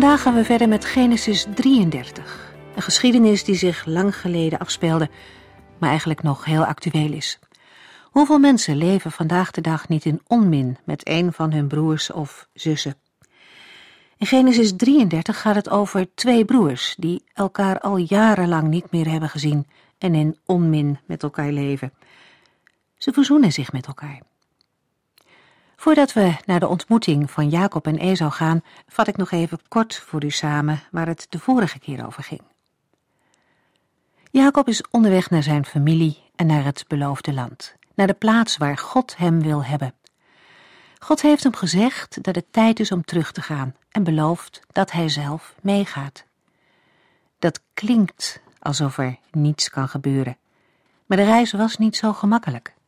Vandaag gaan we verder met Genesis 33. Een geschiedenis die zich lang geleden afspeelde, maar eigenlijk nog heel actueel is. Hoeveel mensen leven vandaag de dag niet in onmin met een van hun broers of zussen? In Genesis 33 gaat het over twee broers die elkaar al jarenlang niet meer hebben gezien en in onmin met elkaar leven. Ze verzoenen zich met elkaar. Voordat we naar de ontmoeting van Jacob en Esau gaan, vat ik nog even kort voor u samen waar het de vorige keer over ging. Jacob is onderweg naar zijn familie en naar het beloofde land, naar de plaats waar God hem wil hebben. God heeft hem gezegd dat het tijd is om terug te gaan en belooft dat hij zelf meegaat. Dat klinkt alsof er niets kan gebeuren, maar de reis was niet zo gemakkelijk.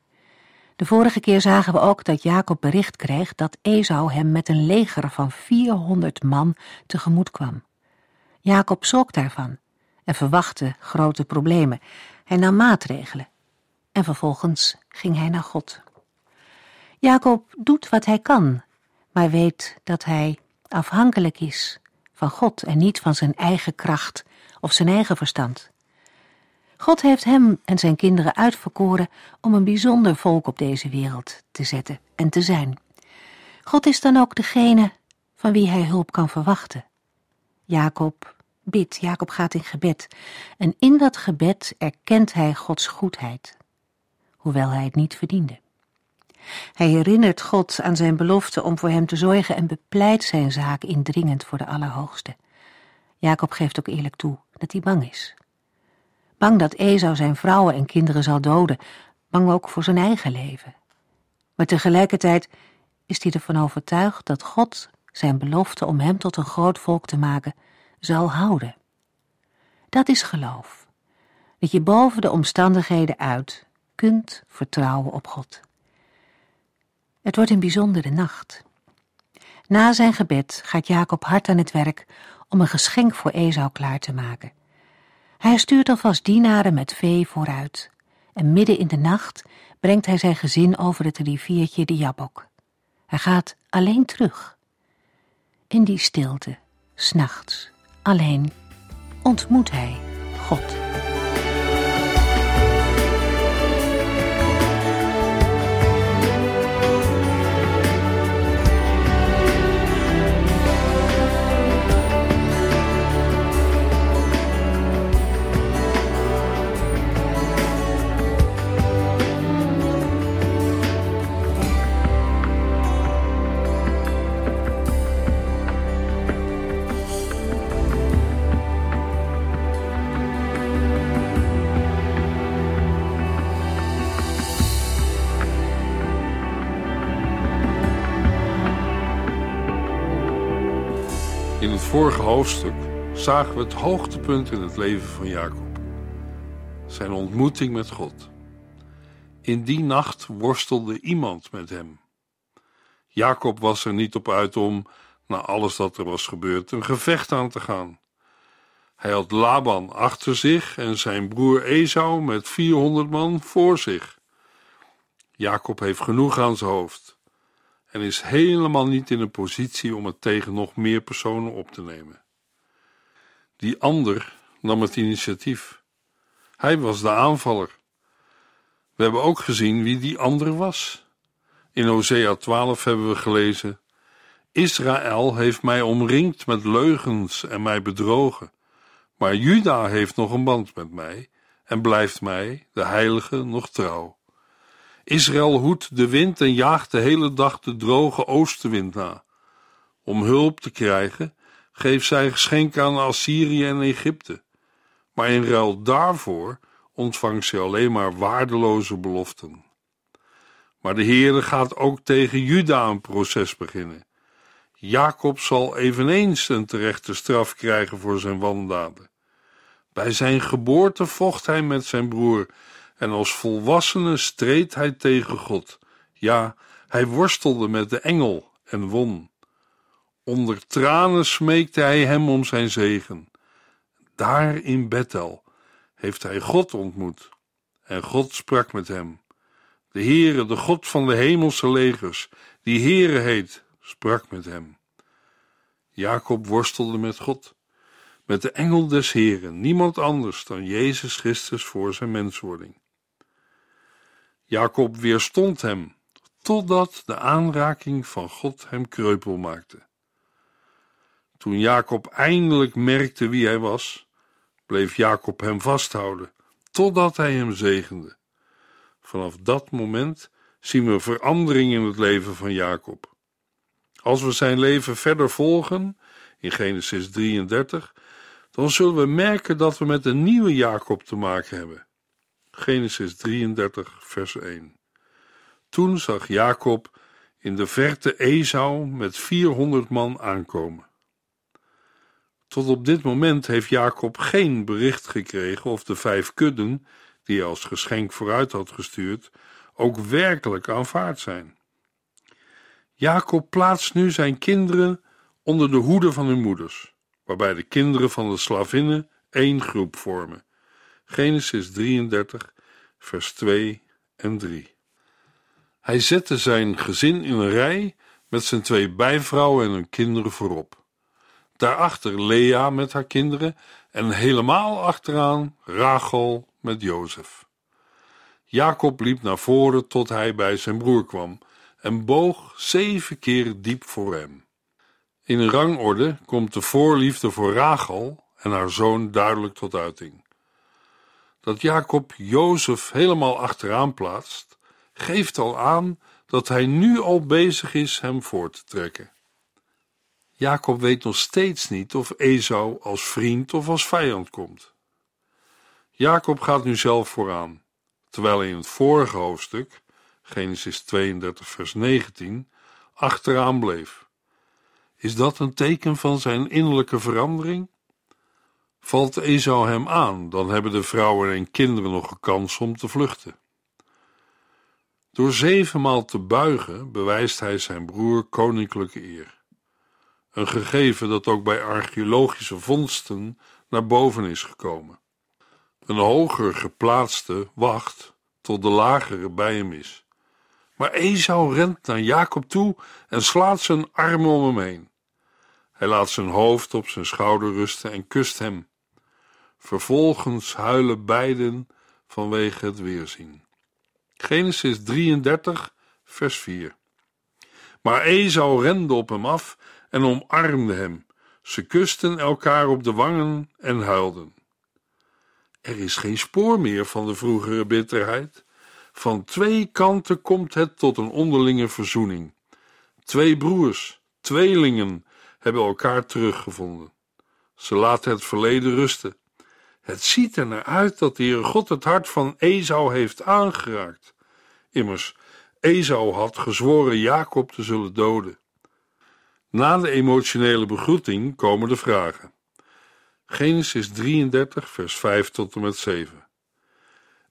De vorige keer zagen we ook dat Jacob bericht kreeg dat Esau hem met een leger van 400 man tegemoet kwam. Jacob schrok daarvan en verwachtte grote problemen. Hij nam maatregelen en vervolgens ging hij naar God. Jacob doet wat hij kan, maar weet dat hij afhankelijk is van God en niet van zijn eigen kracht of zijn eigen verstand. God heeft hem en zijn kinderen uitverkoren om een bijzonder volk op deze wereld te zetten en te zijn. God is dan ook degene van wie hij hulp kan verwachten. Jacob bidt, Jacob gaat in gebed en in dat gebed erkent hij Gods goedheid, hoewel hij het niet verdiende. Hij herinnert God aan zijn belofte om voor hem te zorgen en bepleit zijn zaak indringend voor de Allerhoogste. Jacob geeft ook eerlijk toe dat hij bang is bang dat Esau zijn vrouwen en kinderen zal doden, bang ook voor zijn eigen leven. Maar tegelijkertijd is hij ervan overtuigd dat God zijn belofte om hem tot een groot volk te maken zal houden. Dat is geloof, dat je boven de omstandigheden uit kunt vertrouwen op God. Het wordt een bijzondere nacht. Na zijn gebed gaat Jacob hard aan het werk om een geschenk voor Esau klaar te maken. Hij stuurt alvast dienaren met vee vooruit. En midden in de nacht brengt hij zijn gezin over het riviertje de Jabok. Hij gaat alleen terug. In die stilte, s'nachts, alleen, ontmoet hij God. Vorige hoofdstuk zagen we het hoogtepunt in het leven van Jacob. Zijn ontmoeting met God. In die nacht worstelde iemand met hem. Jacob was er niet op uit om, na alles dat er was gebeurd, een gevecht aan te gaan. Hij had Laban achter zich en zijn broer Esau met 400 man voor zich. Jacob heeft genoeg aan zijn hoofd en is helemaal niet in een positie om het tegen nog meer personen op te nemen. Die ander nam het initiatief. Hij was de aanvaller. We hebben ook gezien wie die ander was. In Hosea 12 hebben we gelezen: Israël heeft mij omringd met leugens en mij bedrogen, maar Juda heeft nog een band met mij en blijft mij, de heilige, nog trouw. Israël hoedt de wind en jaagt de hele dag de droge oostenwind na. Om hulp te krijgen, geeft zij geschenken aan Assyrië en Egypte. Maar in ruil daarvoor ontvangt ze alleen maar waardeloze beloften. Maar de Heere gaat ook tegen Juda een proces beginnen. Jacob zal eveneens een terechte straf krijgen voor zijn wandaden. Bij zijn geboorte vocht hij met zijn broer en als volwassene streed hij tegen God. Ja, hij worstelde met de engel en won. Onder tranen smeekte hij hem om zijn zegen. Daar in Bethel heeft hij God ontmoet en God sprak met hem. De Heere, de God van de hemelse legers, die Heere heet, sprak met hem. Jacob worstelde met God, met de engel des Heeren, niemand anders dan Jezus Christus voor zijn menswording. Jacob weerstond hem, totdat de aanraking van God hem kreupel maakte. Toen Jacob eindelijk merkte wie hij was, bleef Jacob hem vasthouden, totdat hij hem zegende. Vanaf dat moment zien we verandering in het leven van Jacob. Als we zijn leven verder volgen, in Genesis 33, dan zullen we merken dat we met een nieuwe Jacob te maken hebben. Genesis 33, vers 1. Toen zag Jacob in de verte Esau met 400 man aankomen. Tot op dit moment heeft Jacob geen bericht gekregen of de vijf kudden, die hij als geschenk vooruit had gestuurd, ook werkelijk aanvaard zijn. Jacob plaatst nu zijn kinderen onder de hoede van hun moeders, waarbij de kinderen van de slavinnen één groep vormen. Genesis 33, vers 2 en 3. Hij zette zijn gezin in een rij met zijn twee bijvrouwen en hun kinderen voorop. Daarachter Lea met haar kinderen en helemaal achteraan Rachel met Jozef. Jacob liep naar voren tot hij bij zijn broer kwam en boog zeven keer diep voor hem. In rangorde komt de voorliefde voor Rachel en haar zoon duidelijk tot uiting. Dat Jacob Jozef helemaal achteraan plaatst, geeft al aan dat hij nu al bezig is hem voor te trekken. Jacob weet nog steeds niet of Esau als vriend of als vijand komt. Jacob gaat nu zelf vooraan, terwijl in het vorige hoofdstuk, Genesis 32, vers 19, achteraan bleef. Is dat een teken van zijn innerlijke verandering? Valt Esau hem aan, dan hebben de vrouwen en kinderen nog een kans om te vluchten. Door zevenmaal te buigen bewijst hij zijn broer koninklijke eer. Een gegeven dat ook bij archeologische vondsten naar boven is gekomen. Een hoger geplaatste wacht tot de lagere bij hem is. Maar Esau rent naar Jacob toe en slaat zijn armen om hem heen. Hij laat zijn hoofd op zijn schouder rusten en kust hem. Vervolgens huilen beiden vanwege het weerzien. Genesis 33, vers 4. Maar Esau rende op hem af en omarmde hem. Ze kusten elkaar op de wangen en huilden. Er is geen spoor meer van de vroegere bitterheid. Van twee kanten komt het tot een onderlinge verzoening. Twee broers, tweelingen, hebben elkaar teruggevonden. Ze laten het verleden rusten. Het ziet er naar uit dat de Heere God het hart van Esau heeft aangeraakt. Immers, Esau had gezworen Jacob te zullen doden. Na de emotionele begroeting komen de vragen. Genesis 33, vers 5 tot en met 7.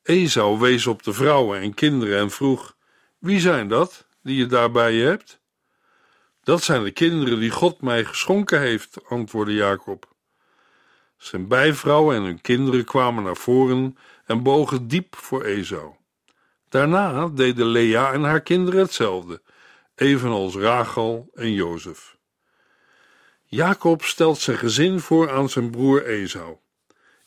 Esau wees op de vrouwen en kinderen en vroeg: Wie zijn dat die je daarbij hebt? Dat zijn de kinderen die God mij geschonken heeft, antwoordde Jacob. Zijn bijvrouwen en hun kinderen kwamen naar voren en bogen diep voor Esau. Daarna deden Lea en haar kinderen hetzelfde, evenals Rachel en Jozef. Jacob stelt zijn gezin voor aan zijn broer Esau.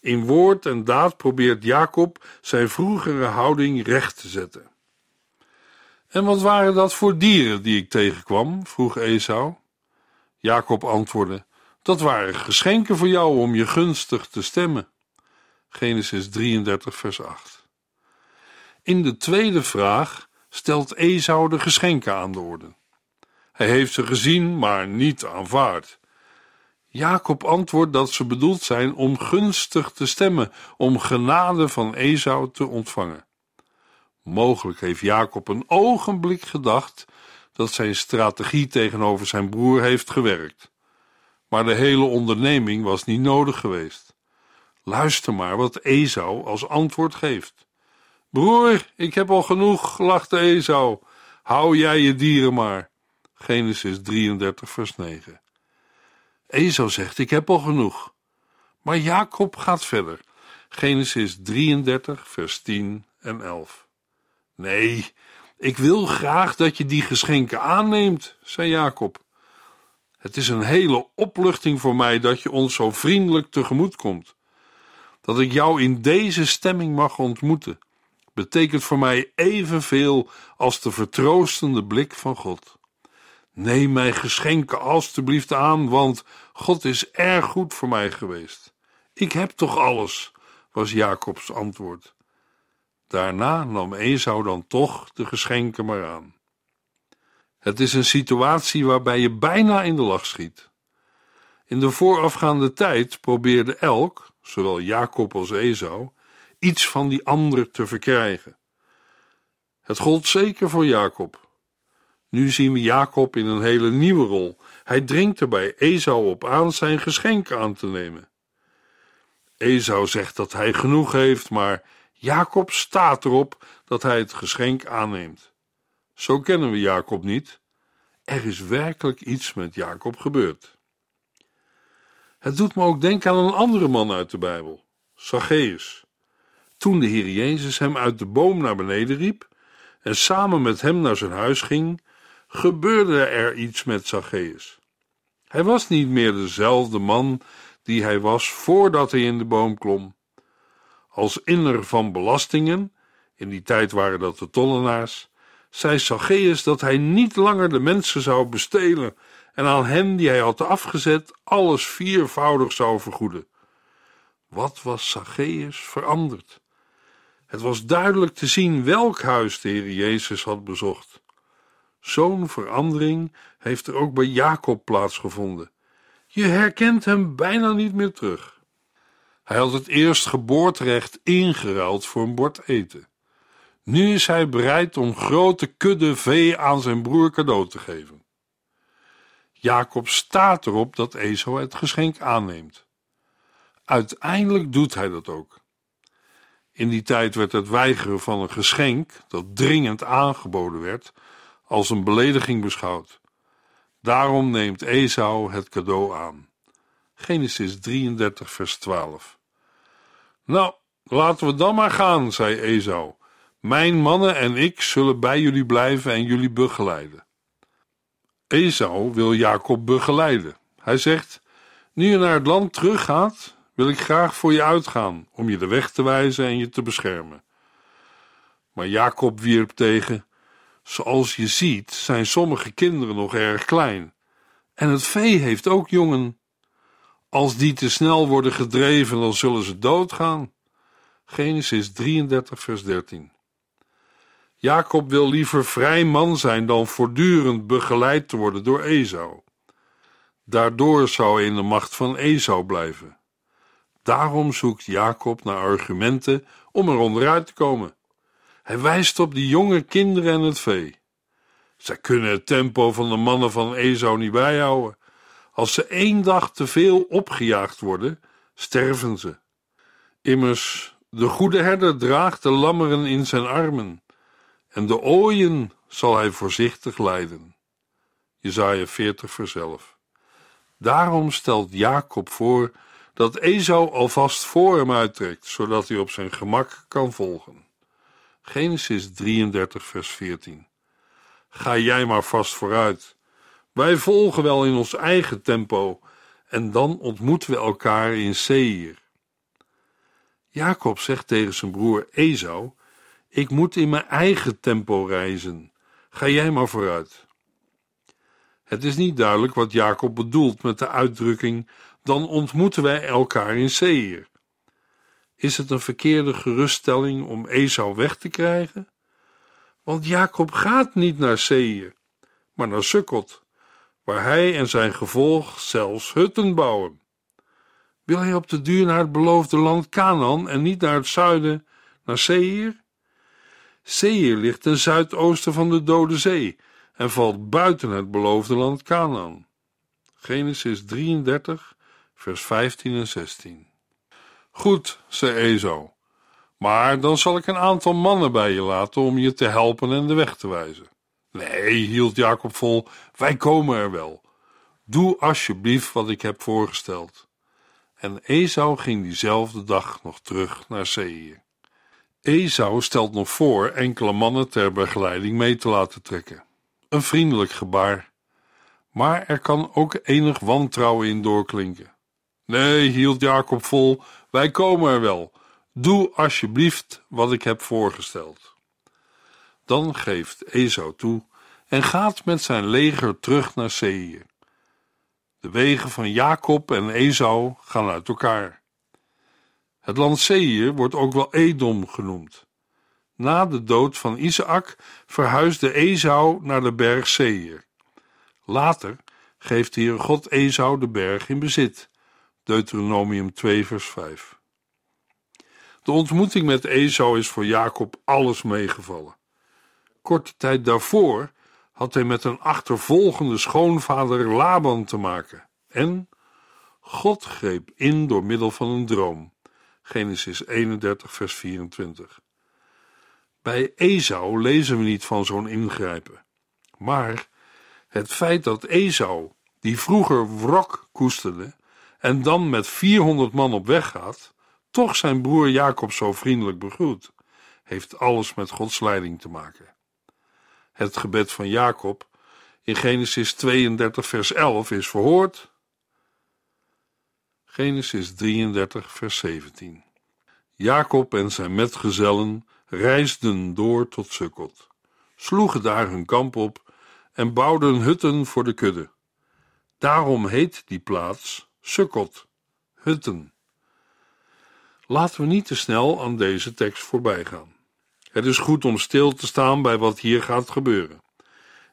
In woord en daad probeert Jacob zijn vroegere houding recht te zetten. En wat waren dat voor dieren die ik tegenkwam? vroeg Esau. Jacob antwoordde: Dat waren geschenken voor jou om je gunstig te stemmen. Genesis 33, vers 8. In de tweede vraag stelt Esau de geschenken aan de orde. Hij heeft ze gezien, maar niet aanvaard. Jacob antwoordt dat ze bedoeld zijn om gunstig te stemmen, om genade van Esau te ontvangen. Mogelijk heeft Jacob een ogenblik gedacht dat zijn strategie tegenover zijn broer heeft gewerkt. Maar de hele onderneming was niet nodig geweest. Luister maar wat Esau als antwoord geeft. Broer, ik heb al genoeg, lachte Esau. Hou jij je dieren maar. Genesis 33, vers 9. Esau zegt: Ik heb al genoeg. Maar Jacob gaat verder. Genesis 33, vers 10 en 11. Nee, ik wil graag dat je die geschenken aanneemt, zei Jacob. Het is een hele opluchting voor mij dat je ons zo vriendelijk tegemoet komt. Dat ik jou in deze stemming mag ontmoeten, betekent voor mij evenveel als de vertroostende blik van God. Neem mijn geschenken alstublieft aan, want God is erg goed voor mij geweest. Ik heb toch alles, was Jacobs antwoord. Daarna nam Esau dan toch de geschenken maar aan. Het is een situatie waarbij je bijna in de lach schiet. In de voorafgaande tijd probeerde elk, zowel Jacob als Esau, iets van die ander te verkrijgen. Het gold zeker voor Jacob. Nu zien we Jacob in een hele nieuwe rol. Hij dringt er bij Esau op aan zijn geschenk aan te nemen. Esau zegt dat hij genoeg heeft, maar Jacob staat erop dat hij het geschenk aanneemt. Zo kennen we Jacob niet. Er is werkelijk iets met Jacob gebeurd. Het doet me ook denken aan een andere man uit de Bijbel, Zacchaeus. Toen de Heer Jezus hem uit de boom naar beneden riep en samen met hem naar zijn huis ging, gebeurde er iets met Zacchaeus. Hij was niet meer dezelfde man die hij was voordat hij in de boom klom. Als inner van belastingen, in die tijd waren dat de tollenaars, zei Zacchaeus dat hij niet langer de mensen zou bestelen en aan hen die hij had afgezet alles viervoudig zou vergoeden. Wat was Zacchaeus veranderd? Het was duidelijk te zien welk huis de Heer Jezus had bezocht. Zo'n verandering heeft er ook bij Jacob plaatsgevonden. Je herkent hem bijna niet meer terug. Hij had het eerst geboorterecht ingeruild voor een bord eten. Nu is hij bereid om grote kudde vee aan zijn broer cadeau te geven. Jacob staat erop dat Esau het geschenk aanneemt. Uiteindelijk doet hij dat ook. In die tijd werd het weigeren van een geschenk dat dringend aangeboden werd, als een belediging beschouwd. Daarom neemt Esau het cadeau aan. Genesis 33, vers 12. Nou, laten we dan maar gaan, zei Esau. Mijn mannen en ik zullen bij jullie blijven en jullie begeleiden. Esau wil Jacob begeleiden. Hij zegt: Nu je naar het land teruggaat, wil ik graag voor je uitgaan om je de weg te wijzen en je te beschermen. Maar Jacob wierp tegen: Zoals je ziet, zijn sommige kinderen nog erg klein. En het vee heeft ook jongen. Als die te snel worden gedreven, dan zullen ze doodgaan. Genesis 33, vers 13. Jacob wil liever vrij man zijn dan voortdurend begeleid te worden door Esau. Daardoor zou hij in de macht van Esau blijven. Daarom zoekt Jacob naar argumenten om er onderuit te komen. Hij wijst op de jonge kinderen en het vee. Zij kunnen het tempo van de mannen van Esau niet bijhouden. Als ze één dag te veel opgejaagd worden, sterven ze. Immers, de goede herder draagt de lammeren in zijn armen, en de ooien zal hij voorzichtig leiden. Jezaja 40 vers 11. Daarom stelt Jacob voor dat Esau alvast voor hem uittrekt, zodat hij op zijn gemak kan volgen. Genesis 33, vers 14. Ga jij maar vast vooruit. Wij volgen wel in ons eigen tempo en dan ontmoeten we elkaar in Seir. Jacob zegt tegen zijn broer Esau: Ik moet in mijn eigen tempo reizen. Ga jij maar vooruit. Het is niet duidelijk wat Jacob bedoelt met de uitdrukking: dan ontmoeten wij elkaar in Seir. Is het een verkeerde geruststelling om Esau weg te krijgen? Want Jacob gaat niet naar Seir, maar naar Sukkot, waar hij en zijn gevolg zelfs hutten bouwen. Wil hij op de duur naar het beloofde land Canaan en niet naar het zuiden, naar Seir? Seir ligt ten zuidoosten van de Dode Zee en valt buiten het beloofde land Canaan. Genesis 33, vers 15 en 16. Goed, zei Esau, maar dan zal ik een aantal mannen bij je laten om je te helpen en de weg te wijzen. Nee, hield Jacob vol, wij komen er wel. Doe alsjeblieft wat ik heb voorgesteld. En Esau ging diezelfde dag nog terug naar Seir. Esau stelt nog voor enkele mannen ter begeleiding mee te laten trekken. Een vriendelijk gebaar. Maar er kan ook enig wantrouwen in doorklinken. Nee, hield Jacob vol, wij komen er wel. Doe alsjeblieft wat ik heb voorgesteld. Dan geeft Esau toe en gaat met zijn leger terug naar Seir. De wegen van Jacob en Esau gaan uit elkaar. Het land Seir wordt ook wel Edom genoemd. Na de dood van Isaac verhuisde Esau naar de berg Seir. Later geeft hier God Esau de berg in bezit. Deuteronomium 2 vers 5. De ontmoeting met Esau is voor Jacob alles meegevallen. Korte tijd daarvoor had hij met een achtervolgende schoonvader Laban te maken. En God greep in door middel van een droom. Genesis 31, vers 24. Bij Esau lezen we niet van zo'n ingrijpen. Maar het feit dat Esau, die vroeger wrok koesterde en dan met 400 man op weg gaat, toch zijn broer Jacob zo vriendelijk begroet, heeft alles met Gods leiding te maken. Het gebed van Jacob in Genesis 32, vers 11 is verhoord. Genesis 33, vers 17. Jacob en zijn metgezellen reisden door tot Sukkot, sloegen daar hun kamp op en bouwden hutten voor de kudde. Daarom heet die plaats Sukkot, hutten. Laten we niet te snel aan deze tekst voorbij gaan. Het is goed om stil te staan bij wat hier gaat gebeuren.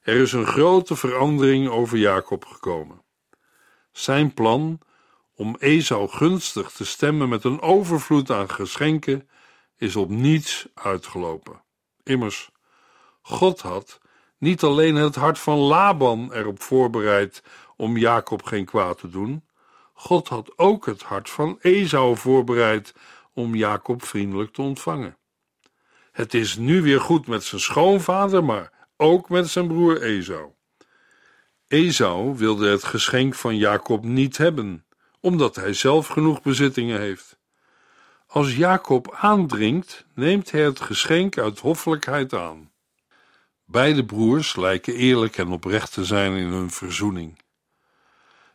Er is een grote verandering over Jacob gekomen. Zijn plan om Esau gunstig te stemmen met een overvloed aan geschenken is op niets uitgelopen. Immers, God had niet alleen het hart van Laban erop voorbereid om Jacob geen kwaad te doen, God had ook het hart van Esau voorbereid om Jacob vriendelijk te ontvangen. Het is nu weer goed met zijn schoonvader, maar ook met zijn broer Esau. Esau wilde het geschenk van Jacob niet hebben, omdat hij zelf genoeg bezittingen heeft. Als Jacob aandringt, neemt hij het geschenk uit hoffelijkheid aan. Beide broers lijken eerlijk en oprecht te zijn in hun verzoening.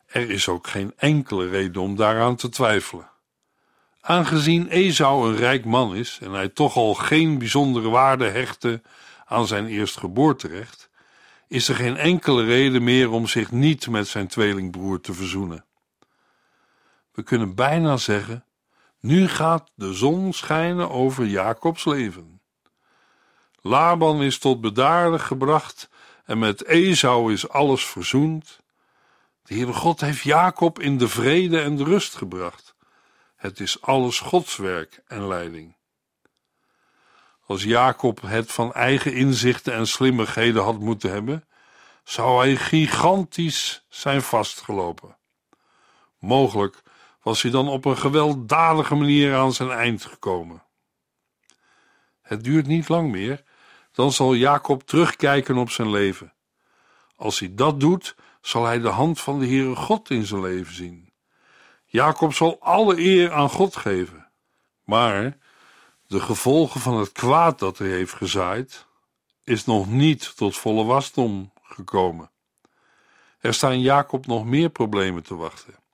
Er is ook geen enkele reden om daaraan te twijfelen. Aangezien Esau een rijk man is en hij toch al geen bijzondere waarde hechtte aan zijn eerstgeboorterecht, is er geen enkele reden meer om zich niet met zijn tweelingbroer te verzoenen. We kunnen bijna zeggen: nu gaat de zon schijnen over Jacobs leven. Laban is tot bedaarde gebracht en met Esau is alles verzoend. De Heere God heeft Jacob in de vrede en de rust gebracht. Het is alles Gods werk en leiding. Als Jacob het van eigen inzichten en slimmigheden had moeten hebben, zou hij gigantisch zijn vastgelopen. Mogelijk was hij dan op een gewelddadige manier aan zijn eind gekomen. Het duurt niet lang meer, dan zal Jacob terugkijken op zijn leven. Als hij dat doet, zal hij de hand van de Heere God in zijn leven zien. Jacob zal alle eer aan God geven. Maar de gevolgen van het kwaad dat hij heeft gezaaid, is nog niet tot volle wasdom gekomen. Er staan Jacob nog meer problemen te wachten.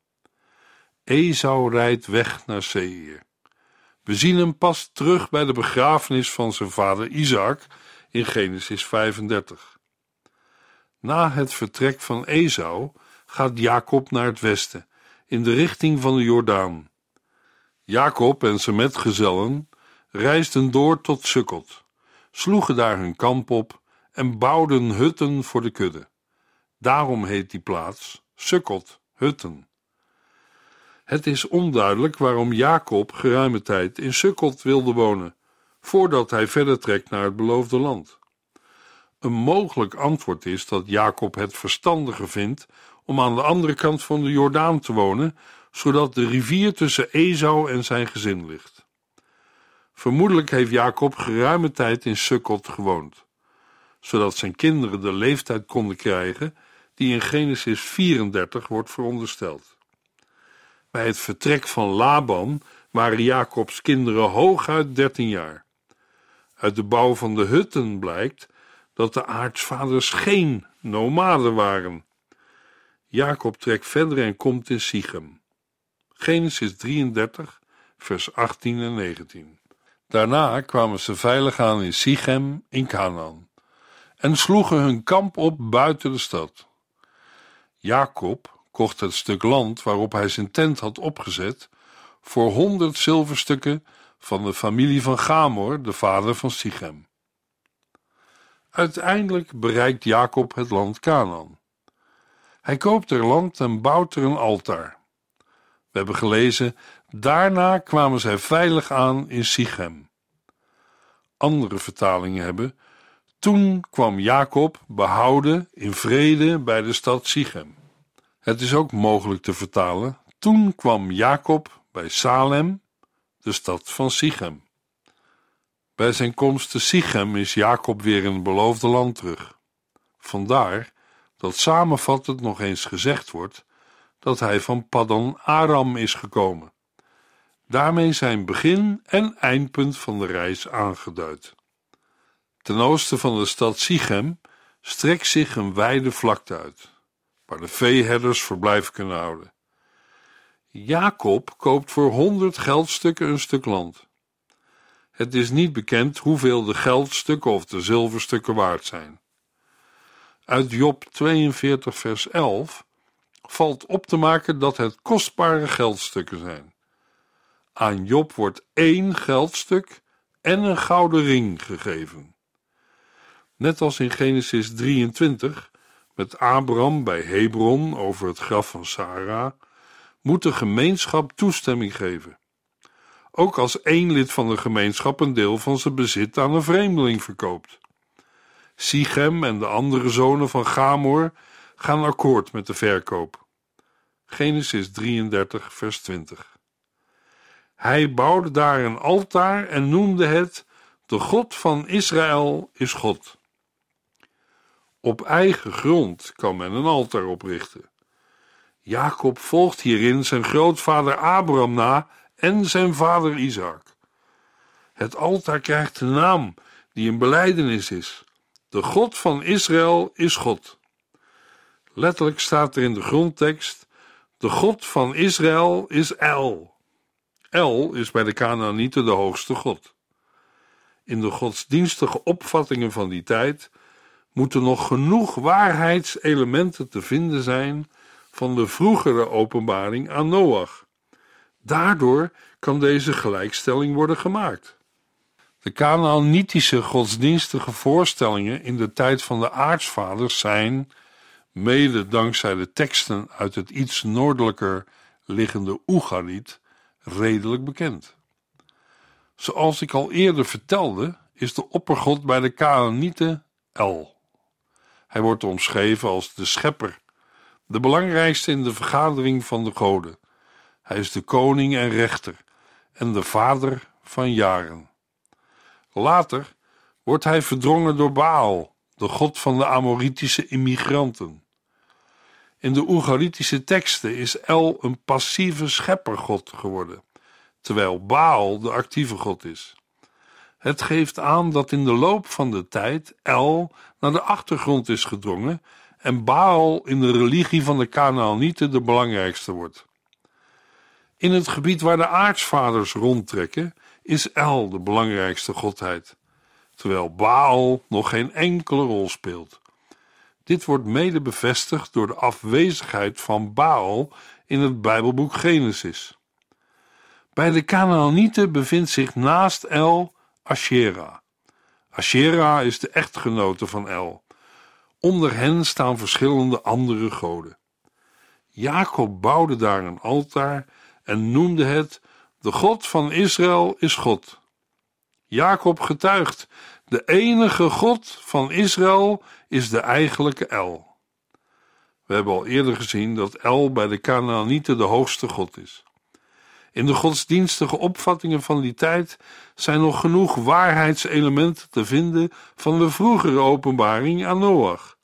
Esau rijdt weg naar Seir. We zien hem pas terug bij de begrafenis van zijn vader Isaac in Genesis 35. Na het vertrek van Esau gaat Jacob naar het westen, in de richting van de Jordaan. Jacob en zijn metgezellen reisden door tot Sukkot, sloegen daar hun kamp op en bouwden hutten voor de kudde. Daarom heet die plaats Sukkot, hutten. Het is onduidelijk waarom Jacob geruime tijd in Sukkot wilde wonen, voordat hij verder trekt naar het beloofde land. Een mogelijk antwoord is dat Jacob het verstandiger vindt om aan de andere kant van de Jordaan te wonen, zodat de rivier tussen Esau en zijn gezin ligt. Vermoedelijk heeft Jacob geruime tijd in Sukkot gewoond, zodat zijn kinderen de leeftijd konden krijgen die in Genesis 34 wordt verondersteld. Bij het vertrek van Laban waren Jacobs kinderen hooguit 13 jaar. Uit de bouw van de hutten blijkt dat de aartsvaders geen nomaden waren. Jacob trekt verder en komt in Sichem. Genesis 33, vers 18 en 19. Daarna kwamen ze veilig aan in Sichem in Canaan en sloegen hun kamp op buiten de stad. Jacob kocht het stuk land waarop hij zijn tent had opgezet voor honderd zilverstukken van de familie van Gamor, de vader van Sichem. Uiteindelijk bereikt Jacob het land Canaan. Hij koopt er land en bouwt er een altaar. We hebben gelezen, daarna kwamen zij veilig aan in Sichem. Andere vertalingen hebben, toen kwam Jacob behouden in vrede bij de stad Sichem. Het is ook mogelijk te vertalen, toen kwam Jacob bij Salem, de stad van Sichem. Bij zijn komst te Sichem is Jacob weer in het beloofde land terug. Vandaar dat samenvattend nog eens gezegd wordt dat hij van Paddan Aram is gekomen. Daarmee zijn begin en eindpunt van de reis aangeduid. Ten oosten van de stad Sichem strekt zich een wijde vlakte uit, waar de veeherders verblijf kunnen houden. Jacob koopt voor honderd geldstukken een stuk land. Het is niet bekend hoeveel de geldstukken of de zilverstukken waard zijn. Uit Job 42, vers 11 valt op te maken dat het kostbare geldstukken zijn. Aan Job wordt één geldstuk en een gouden ring gegeven. Net als in Genesis 23 met Abraham bij Hebron over het graf van Sarah, moet de gemeenschap toestemming geven. Ook als één lid van de gemeenschap een deel van zijn bezit aan een vreemdeling verkoopt. Sichem en de andere zonen van Gamor gaan akkoord met de verkoop. Genesis 33, vers 20. Hij bouwde daar een altaar en noemde het: De God van Israël is God. Op eigen grond kan men een altaar oprichten. Jacob volgt hierin zijn grootvader Abraham na en zijn vader Isaac. Het altaar krijgt de naam die een beleidenis is. De God van Israël is God. Letterlijk staat er in de grondtekst: De God van Israël is El. El is bij de Canaanieten de hoogste God. In de godsdienstige opvattingen van die tijd moeten nog genoeg waarheidselementen te vinden zijn van de vroegere openbaring aan Noach. Daardoor kan deze gelijkstelling worden gemaakt. De Canaanitische godsdienstige voorstellingen in de tijd van de aartsvaders zijn, mede dankzij de teksten uit het iets noordelijker liggende Oegariet, redelijk bekend. Zoals ik al eerder vertelde, is de oppergod bij de Canaanieten El. Hij wordt omschreven als de schepper, de belangrijkste in de vergadering van de goden. Hij is de koning en rechter en de vader van jaren. Later wordt hij verdrongen door Baal, de god van de Amoritische immigranten. In de Oegaritische teksten is El een passieve scheppergod geworden, terwijl Baal de actieve god is. Het geeft aan dat in de loop van de tijd El naar de achtergrond is gedrongen en Baal in de religie van de Canaanieten de belangrijkste wordt. In het gebied waar de aartsvaders rondtrekken, is El de belangrijkste godheid, terwijl Baal nog geen enkele rol speelt. Dit wordt mede bevestigd door de afwezigheid van Baal in het Bijbelboek Genesis. Bij de Canaanieten bevindt zich naast El Asherah. Asherah is de echtgenote van El. Onder hen staan verschillende andere goden. Jacob bouwde daar een altaar en noemde het: De God van Israël is God. Jacob getuigt: De enige God van Israël is de eigenlijke El. We hebben al eerder gezien dat El bij de Canaanieten de hoogste God is. In de godsdienstige opvattingen van die tijd zijn nog genoeg waarheidselementen te vinden van de vroegere openbaring aan Noach.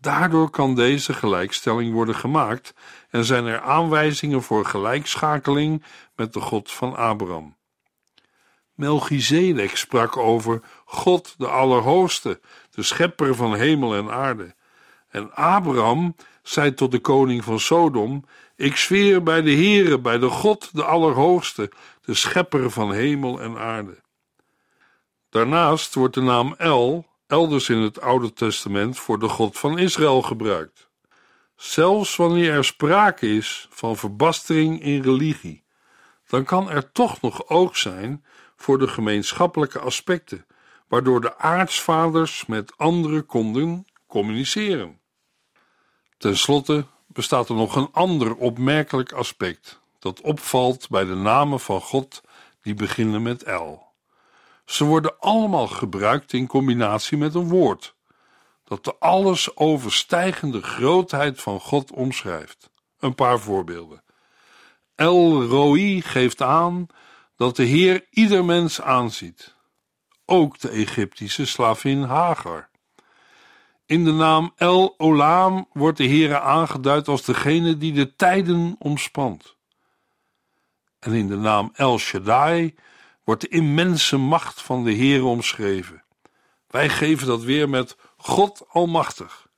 Daardoor kan deze gelijkstelling worden gemaakt en zijn er aanwijzingen voor gelijkschakeling met de God van Abraham. Melchizedek sprak over God de Allerhoogste, de schepper van hemel en aarde. En Abraham zei tot de koning van Sodom: Ik zweer bij de Heere, bij de God de Allerhoogste, de schepper van hemel en aarde. Daarnaast wordt de naam El elders in het Oude Testament voor de God van Israël gebruikt. Zelfs wanneer er sprake is van verbastering in religie, dan kan er toch nog oog zijn voor de gemeenschappelijke aspecten, waardoor de aartsvaders met anderen konden communiceren. Ten slotte bestaat er nog een ander opmerkelijk aspect dat opvalt bij de namen van God die beginnen met L. Ze worden allemaal gebruikt in combinatie met een woord dat de alles overstijgende grootheid van God omschrijft. Een paar voorbeelden. El Roi geeft aan dat de Heer ieder mens aanziet, ook de Egyptische slavin Hagar. In de naam El Olam wordt de Heer aangeduid als degene die de tijden omspant. En in de naam El Shaddai wordt de immense macht van de Heer omschreven. Wij geven dat weer met God Almachtig.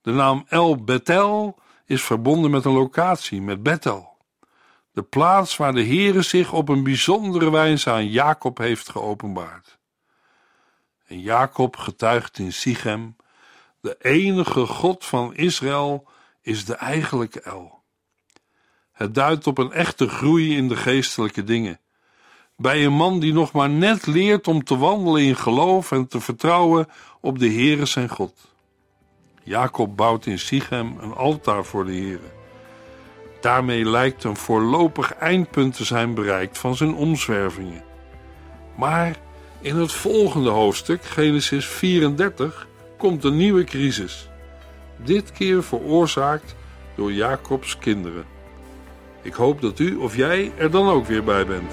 De naam El Betel is verbonden met een locatie, met Bethel. De plaats waar de Heere zich op een bijzondere wijze aan Jacob heeft geopenbaard. En Jacob getuigt in Sichem: de enige God van Israël is de eigenlijke El. Het duidt op een echte groei in de geestelijke dingen. Bij een man die nog maar net leert om te wandelen in geloof en te vertrouwen op de Heere zijn God. Jacob bouwt in Sichem een altaar voor de Heere. Daarmee lijkt een voorlopig eindpunt te zijn bereikt van zijn omzwervingen. Maar in het volgende hoofdstuk, Genesis 34, komt een nieuwe crisis. Dit keer veroorzaakt door Jacobs kinderen. Ik hoop dat u of jij er dan ook weer bij bent.